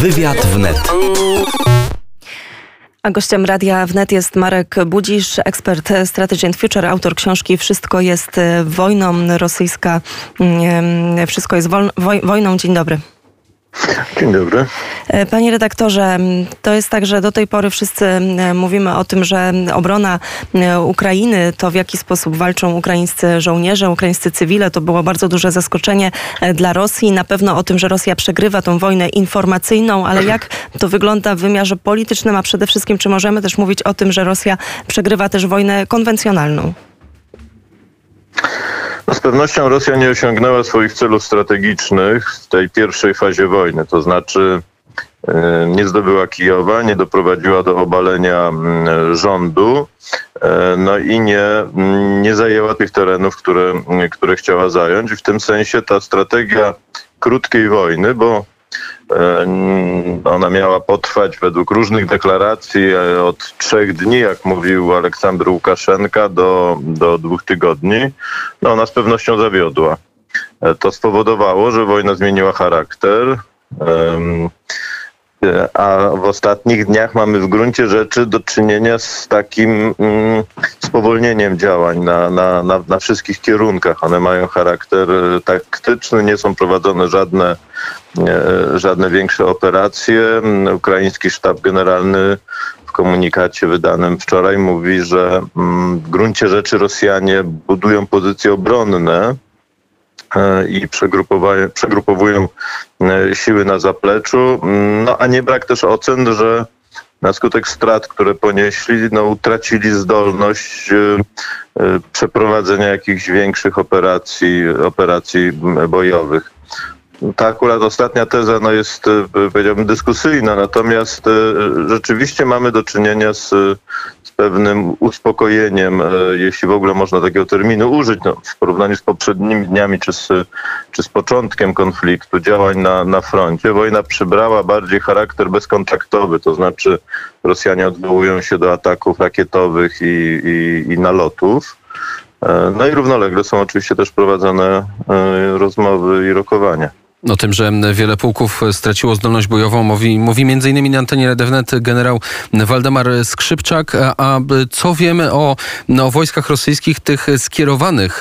Wywiad wnet. A gościem Radia Wnet jest Marek Budzisz, ekspert Strategy and Future, autor książki Wszystko jest e, wojną rosyjska, mm, wszystko jest wojną. Dzień dobry. Dzień dobry. E, panie redaktorze, to jest tak, że do tej pory wszyscy mówimy o tym, że obrona Ukrainy, to w jaki sposób walczą ukraińscy żołnierze, ukraińscy cywile, to było bardzo duże zaskoczenie e, dla Rosji. Na pewno o tym, że Rosja przegrywa tą wojnę informacyjną, ale jak to wygląda w wymiarze politycznym, a przede wszystkim, czy możemy też mówić o tym, że Rosja przegrywa też wojnę konwencjonalną? No z pewnością Rosja nie osiągnęła swoich celów strategicznych w tej pierwszej fazie wojny, to znaczy e, nie zdobyła Kijowa, nie doprowadziła do obalenia rządu, e, no i nie, nie zajęła tych terenów, które, które chciała zająć. W tym sensie ta strategia krótkiej wojny, bo ona miała potrwać według różnych deklaracji e, od trzech dni, jak mówił Aleksander Łukaszenka, do, do dwóch tygodni. No ona z pewnością zawiodła. E, to spowodowało, że wojna zmieniła charakter. A w ostatnich dniach mamy w gruncie rzeczy do czynienia z takim mm, spowolnieniem działań na, na, na, na wszystkich kierunkach. One mają charakter taktyczny, nie są prowadzone żadne E, żadne większe operacje. Ukraiński sztab generalny w komunikacie wydanym wczoraj mówi, że mm, w gruncie rzeczy Rosjanie budują pozycje obronne e, i przegrupowują e, siły na zapleczu, no a nie brak też ocen, że na skutek strat, które ponieśli, no, utracili zdolność przeprowadzenia jakichś większych operacji, operacji bojowych. Ta akurat ostatnia teza no, jest, e, powiedziałbym, dyskusyjna, natomiast e, rzeczywiście mamy do czynienia z pewnym uspokojeniem, e, jeśli w ogóle można takiego terminu użyć, no, w porównaniu z poprzednimi dniami czy z, czy z początkiem konfliktu, działań na, na froncie. Wojna przybrała bardziej charakter bezkontaktowy, to znaczy Rosjanie odwołują się do ataków rakietowych i, i, i nalotów. No i równolegle są oczywiście też prowadzone rozmowy i rokowania. O tym, że wiele pułków straciło zdolność bojową, mówi, mówi m.in. na antenie Redewnet generał Waldemar Skrzypczak. A co wiemy o, o wojskach rosyjskich, tych skierowanych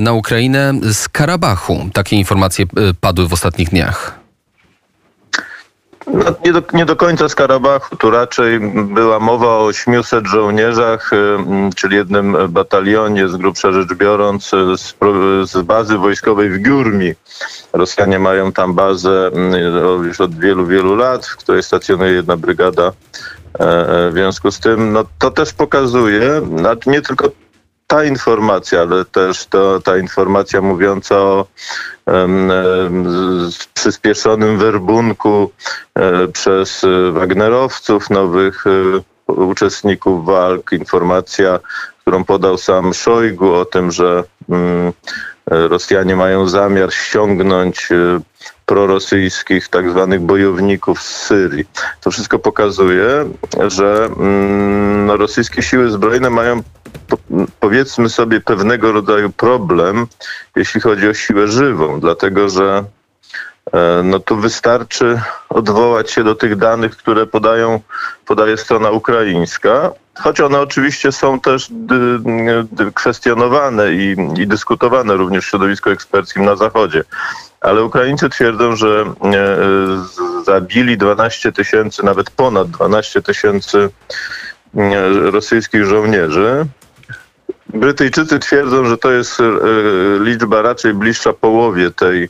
na Ukrainę z Karabachu? Takie informacje padły w ostatnich dniach. No, nie, do, nie do końca z Karabachu. Tu raczej była mowa o 800 żołnierzach, y, czyli jednym batalionie, z grubsza rzecz biorąc, z, z bazy wojskowej w Giurmi. Rosjanie mają tam bazę y, już od wielu, wielu lat, w której stacjonuje jedna brygada. E, e, w związku z tym no, to też pokazuje, znaczy nie tylko ta informacja, ale też to, ta informacja mówiąca o um, przyspieszonym werbunku przez Wagnerowców, nowych uczestników walk, informacja, którą podał sam Szojgu o tym, że mm, Rosjanie mają zamiar ściągnąć prorosyjskich tak zwanych bojowników z Syrii. To wszystko pokazuje, że mm, no, rosyjskie siły zbrojne mają powiedzmy sobie pewnego rodzaju problem, jeśli chodzi o siłę żywą, dlatego że e, no tu wystarczy odwołać się do tych danych, które podają, podaje strona ukraińska, choć one oczywiście są też kwestionowane i, i, dyskutowane również w środowisku eksperckim na Zachodzie. Ale Ukraińcy twierdzą, że e, zabili 12 tysięcy, nawet ponad 12 tysięcy e, rosyjskich żołnierzy, Brytyjczycy twierdzą, że to jest e, liczba raczej bliższa połowie tej,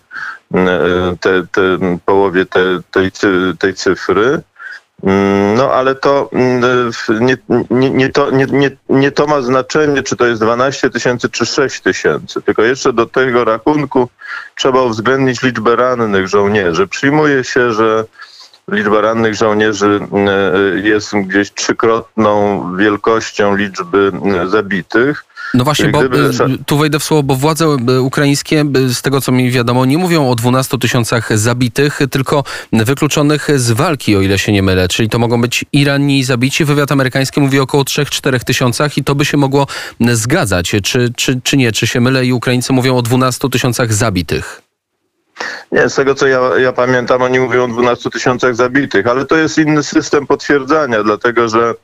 te, te, połowie te, tej, tej cyfry. Mm, no ale to mm, nie, nie, nie, to, nie, nie, nie to ma znaczenie, czy to jest 12 tysięcy, czy 6 tysięcy. Tylko jeszcze do tego rachunku trzeba uwzględnić liczbę rannych żołnierzy. Przyjmuje się, że liczba rannych żołnierzy e, jest gdzieś trzykrotną wielkością liczby zabitych. No właśnie, bo Gdyby... tu wejdę w słowo, bo władze ukraińskie, z tego co mi wiadomo, nie mówią o 12 tysiącach zabitych, tylko wykluczonych z walki, o ile się nie mylę. Czyli to mogą być Irani zabici. Wywiad amerykański mówi około 3-4 tysiącach i to by się mogło zgadzać. Czy, czy, czy nie? Czy się mylę i Ukraińcy mówią o 12 tysiącach zabitych? Nie, z tego co ja, ja pamiętam, oni mówią o 12 tysiącach zabitych, ale to jest inny system potwierdzania, dlatego że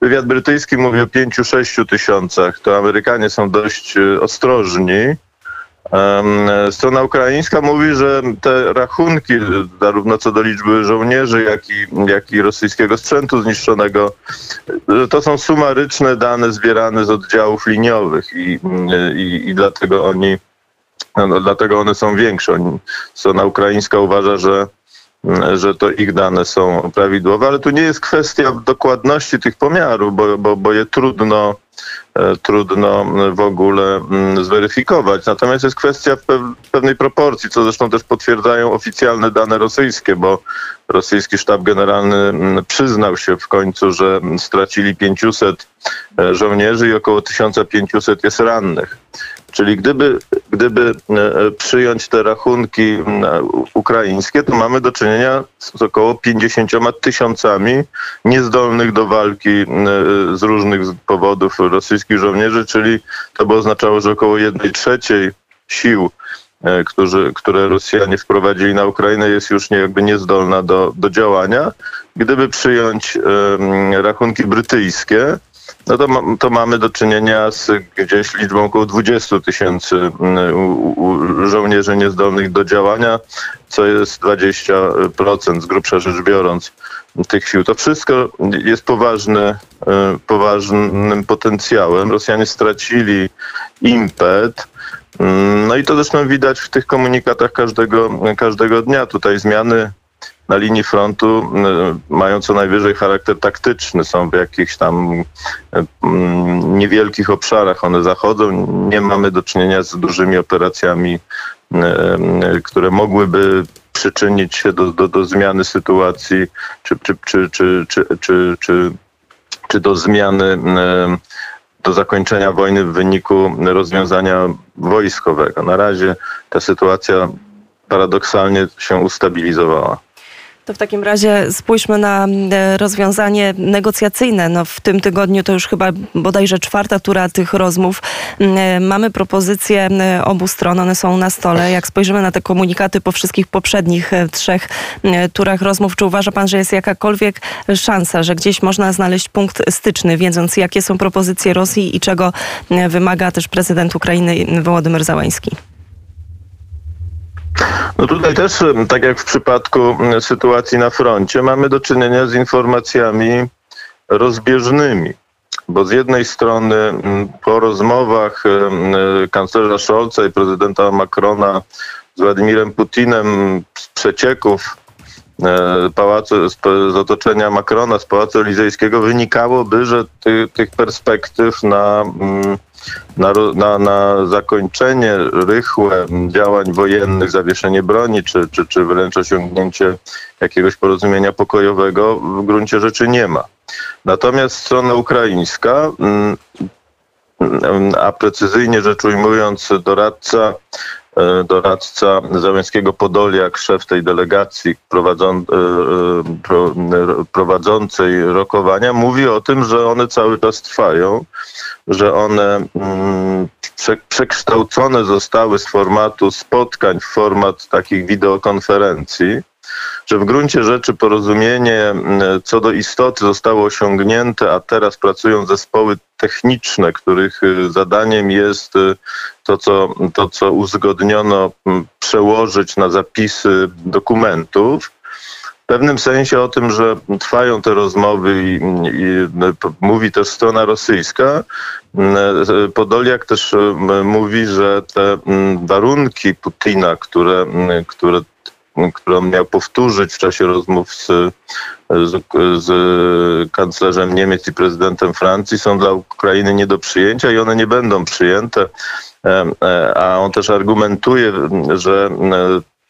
wywiad brytyjski mówi o 5-6 tysiącach. To Amerykanie są dość e, ostrożni. Strona ukraińska mówi, że te rachunki, zarówno co do liczby żołnierzy, jak i, jak i rosyjskiego sprzętu zniszczonego, to są sumaryczne dane zbierane z oddziałów liniowych i, i, i dlatego oni no, no, dlatego one są większe. Strona ukraińska uważa, że, że to ich dane są prawidłowe, ale tu nie jest kwestia dokładności tych pomiarów, bo, bo, bo je trudno, e, trudno w ogóle mm, zweryfikować. Natomiast jest kwestia pewnej proporcji, co zresztą też potwierdzają oficjalne dane rosyjskie, bo rosyjski sztab generalny mm, przyznał się w końcu, że stracili 500 e, żołnierzy i około 1500 jest rannych. Czyli gdyby, gdyby e, przyjąć te rachunki ukraińskie, to mamy do czynienia z około 50 tysiącami niezdolnych do walki z różnych powodów rosyjskich żołnierzy, czyli to by oznaczało, że około 1 trzeciej sił e, którzy, które Rosjanie wprowadzili na Ukrainę, jest już nie, jakby niezdolna do, do działania. Gdyby przyjąć rachunki brytyjskie, no to, to mamy do czynienia z gdzieś liczbą około 20 tysięcy mm, żołnierzy niezdolnych do działania, co jest 20% z grubsza rzecz biorąc tych sił. To wszystko jest poważne, e, poważnym potencjałem. Rosjanie stracili impet. Mm, no i to zresztą widać w tych komunikatach każdego, każdego dnia. Tutaj zmiany na linii frontu y, mają co najwyżej charakter taktyczny, są w jakichś tam y, mm, niewielkich obszarach one zachodzą. Nie mamy do czynienia z dużymi operacjami, y, które mogłyby przyczynić się do, do, do zmiany sytuacji czy, czy, czy, czy, czy, czy, czy, czy do zmiany do zakończenia wojny w wyniku rozwiązania wojskowego. Na razie ta sytuacja paradoksalnie się ustabilizowała. To w takim razie spójrzmy na e, rozwiązanie negocjacyjne. No w tym tygodniu to już chyba bodajże czwarta tura tych rozmów. E, mamy propozycje obu stron, one są na stole. Jak spojrzymy na te komunikaty po wszystkich poprzednich e, trzech turach rozmów, czy uważa pan, że jest jakakolwiek szansa, że gdzieś można znaleźć punkt styczny, wiedząc jakie są propozycje Rosji i czego wymaga też prezydent Ukrainy Wołodymyr Załański? No tutaj też, tak jak w przypadku sytuacji na froncie, mamy do czynienia z informacjami rozbieżnymi. Bo z jednej strony po rozmowach kanclerza Scholza i prezydenta Macrona z Władimirem Putinem z przecieków e, pałacu, z otoczenia Macrona, z Pałacu Elizejskiego wynikałoby, że ty, tych perspektyw na na, na, na zakończenie rychłe działań wojennych, zawieszenie broni, czy, czy, czy wręcz osiągnięcie jakiegoś porozumienia pokojowego w gruncie rzeczy nie ma. Natomiast strona ukraińska, mm, mm, a precyzyjnie rzecz ujmując, doradca e, doradca Załęckiego Podoliak, szef tej delegacji e, e, prowadzącej rokowania, mówi o tym, że one cały czas trwają że one mm, przekształcone zostały z formatu spotkań w format takich wideokonferencji, że w gruncie rzeczy porozumienie co do istoty zostało osiągnięte, a teraz pracują zespoły techniczne, których y, zadaniem jest y, to, co, to, co uzgodniono, przełożyć na zapisy dokumentów w pewnym sensie o tym, że trwają te rozmowy i, i mówi też strona rosyjska. Podoliak też mówi, że te warunki Putina, które, które, które on miał powtórzyć w czasie rozmów z, z, z kanclerzem Niemiec i prezydentem Francji, są dla Ukrainy nie do przyjęcia i one nie będą przyjęte. E, a on też argumentuje, że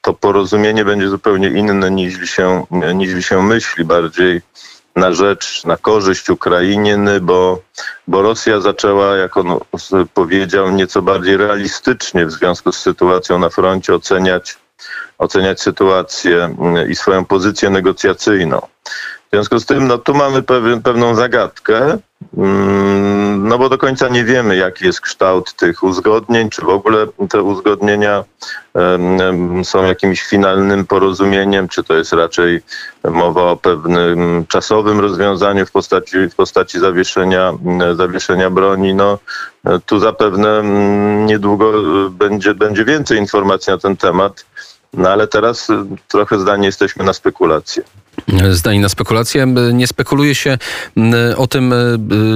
to porozumienie będzie zupełnie inne niż się, niż się myśli, bardziej na rzecz, na korzyść Ukrainy, bo, bo Rosja zaczęła, jak on powiedział, nieco bardziej realistycznie w związku z sytuacją na froncie oceniać, oceniać sytuację i swoją pozycję negocjacyjną. W związku z tym, no tu mamy pewien, pewną zagadkę, mm, no bo do końca nie wiemy, jaki jest kształt tych uzgodnień, czy w ogóle te uzgodnienia są jakimś finalnym porozumieniem, czy to jest raczej mowa o pewnym czasowym rozwiązaniu w postaci, w postaci zawieszenia, zawieszenia broni. No, tu zapewne mm, niedługo będzie, będzie więcej informacji na ten temat. No ale teraz trochę zdanie jesteśmy na spekulacje zdań na spekulacje. Nie spekuluje się o tym,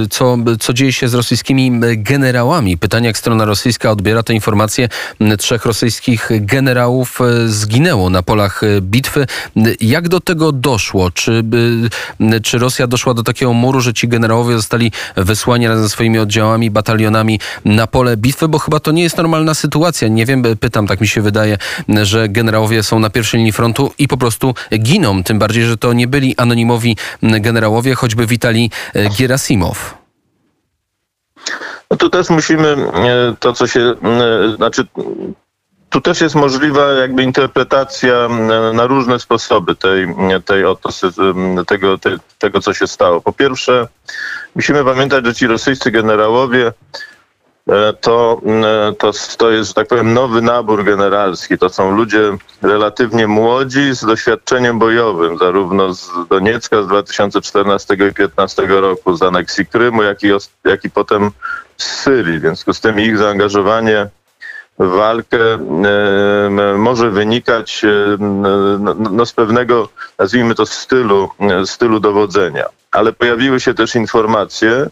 co, co dzieje się z rosyjskimi generałami. Pytanie, jak strona rosyjska odbiera te informacje. Trzech rosyjskich generałów zginęło na polach bitwy. Jak do tego doszło? Czy, czy Rosja doszła do takiego muru, że ci generałowie zostali wysłani razem ze swoimi oddziałami, batalionami na pole bitwy? Bo chyba to nie jest normalna sytuacja. Nie wiem, pytam, tak mi się wydaje, że generałowie są na pierwszej linii frontu i po prostu giną. Tym bardziej, że to nie byli anonimowi generałowie, choćby Witali e, Gierasimow. No tu też musimy e, to, co się, e, znaczy tu też jest możliwa jakby interpretacja na różne sposoby tej, tej oto, tego, tego, co się stało. Po pierwsze, musimy pamiętać, że ci rosyjscy generałowie to, e, to, to jest, tak powiem, nowy nabór generalski. To są ludzie relatywnie młodzi z doświadczeniem bojowym, zarówno z Doniecka z 2014 i 2015 roku, z aneksji Krymu, jak i, jak i potem z Syrii. W związku z tym ich zaangażowanie w walkę e, może wynikać e, no, no, z pewnego, nazwijmy to, stylu, stylu dowodzenia. Ale pojawiły się też informacje,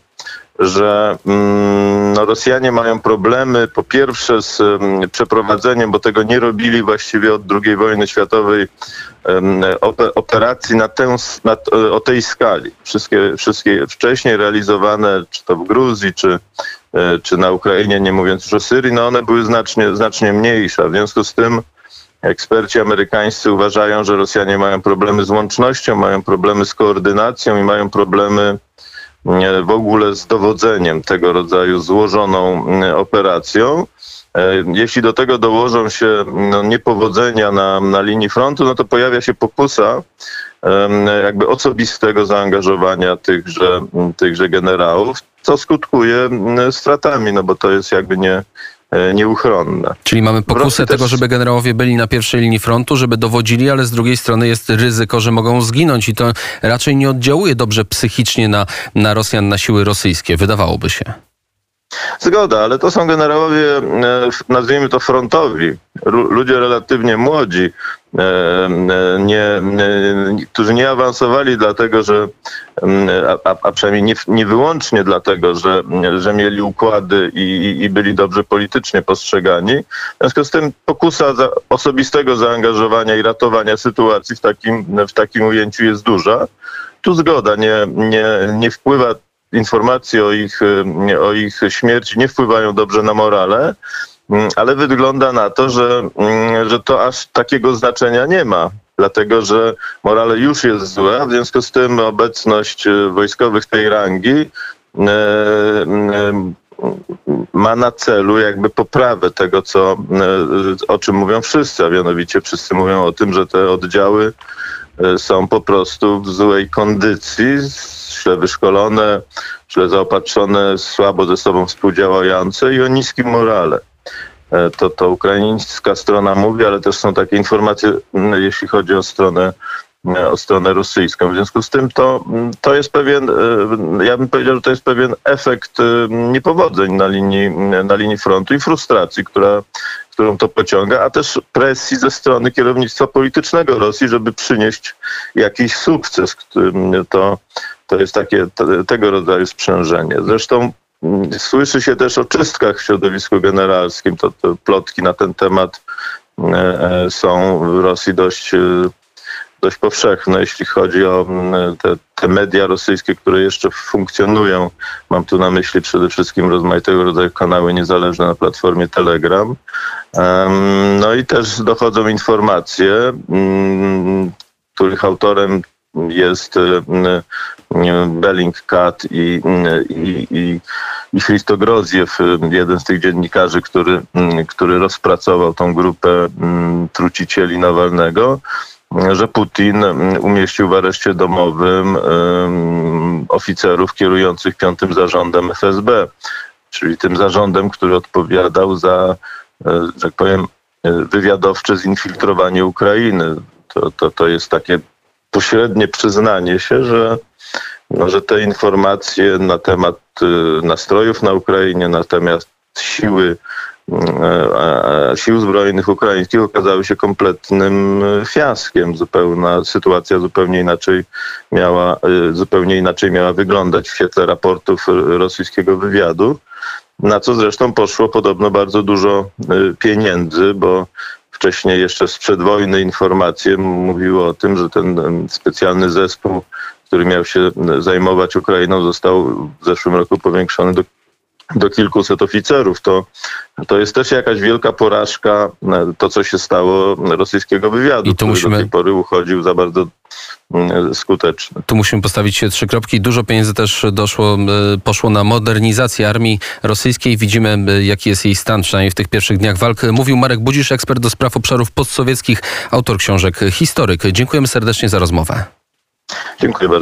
że mm, no, Rosjanie mają problemy po pierwsze z mm, przeprowadzeniem, bo tego nie robili właściwie od II wojny światowej, operacji na tę, na, o tej skali. Wszystkie, wszystkie wcześniej realizowane, czy to w Gruzji, czy, e, czy na Ukrainie, nie mówiąc już o Syrii, no one były znacznie, znacznie mniejsze. W związku z tym eksperci amerykańscy uważają, że Rosjanie mają problemy z łącznością, mają problemy z koordynacją i mają problemy w ogóle z dowodzeniem tego rodzaju złożoną mm, operacją. E, jeśli do tego dołożą się no, niepowodzenia na, na linii frontu, no to pojawia się pokusa jakby osobistego zaangażowania tychże, tychże generałów, co skutkuje stratami, no bo to jest jakby nie, E, nieuchronne. Czyli mamy pokusę tego, też... żeby generałowie byli na pierwszej linii frontu, żeby dowodzili, ale z drugiej strony jest ryzyko, że mogą zginąć i to raczej nie oddziałuje dobrze psychicznie na, na Rosjan, na siły rosyjskie, wydawałoby się. Zgoda, ale to są generałowie, e, nazwijmy to frontowi, ludzie relatywnie młodzi, e, e, nie, którzy nie awansowali dlatego, że, a, a przynajmniej nie, nie wyłącznie dlatego, że, że mieli układy i, i byli dobrze politycznie postrzegani. W związku z tym pokusa za osobistego zaangażowania i ratowania sytuacji w takim, w takim ujęciu jest duża. Tu zgoda, nie, nie, nie wpływa informacje o ich, o ich śmierci nie wpływają dobrze na morale, mm, ale wygląda na to, że, mm, że to aż takiego znaczenia nie ma. Dlatego, że morale już jest złe, w związku z tym obecność y, wojskowych tej rangi y, ma na celu jakby poprawę tego, co, o czym mówią wszyscy, a mianowicie wszyscy mówią o tym, że te oddziały są po prostu w złej kondycji, źle wyszkolone, źle zaopatrzone, słabo ze sobą współdziałające i o niskim morale. E, to, to ukraińska strona mówi, ale też są takie informacje, jeśli chodzi o stronę o stronę rosyjską. W związku z tym to, to jest pewien, e, ja bym powiedział, że to jest pewien efekt e, niepowodzeń na linii, na linii frontu i frustracji, która, którą to pociąga, a też presji ze strony kierownictwa politycznego Rosji, żeby przynieść jakiś sukces. To, to jest takie tego rodzaju sprzężenie. Zresztą mm, słyszy się też o czystkach w środowisku generalskim. To, to plotki na ten temat e, e, są w Rosji dość, e, dość powszechne, jeśli chodzi o te, te media rosyjskie, które jeszcze funkcjonują. Mam tu na myśli przede wszystkim rozmaitego rodzaju kanały niezależne na platformie Telegram. No i też dochodzą informacje, mm, których autorem jest Bellingcat i, i, i, i Christogroziew, jeden z tych dziennikarzy, który, który rozpracował tą grupę trucicieli Nawalnego, że Putin umieścił w areszcie domowym oficerów kierujących piątym zarządem FSB, czyli tym zarządem, który odpowiadał za, że tak powiem, wywiadowcze zinfiltrowanie Ukrainy. To, to, to jest takie pośrednie przyznanie się, że, no, że te informacje na temat e, nastrojów na Ukrainie, natomiast siły E, sił zbrojnych ukraińskich okazały się kompletnym e, fiaskiem. Zupełna sytuacja zupełnie inaczej miała, zupełnie inaczej miała wyglądać w świetle raportów rosyjskiego wywiadu, na co zresztą poszło podobno bardzo dużo pieniędzy, bo wcześniej jeszcze sprzed wojny informacje mówiły o tym, że ten specjalny zespół, który miał się zajmować Ukrainą, został w zeszłym roku powiększony do do kilkuset oficerów. To, to jest też jakaś wielka porażka, e, to co się stało rosyjskiego wywiadu, I tu musimy... do tej pory uchodził za bardzo mm, skuteczny. Tu musimy postawić się trzy kropki. Dużo pieniędzy też doszło, e, poszło na modernizację armii rosyjskiej. Widzimy, e, jaki jest jej stan, przynajmniej w tych pierwszych dniach walk. Mówił Marek Budzisz, ekspert do spraw obszarów postsowieckich, autor książek Historyk. Dziękujemy serdecznie za rozmowę. Dziękuję bardzo.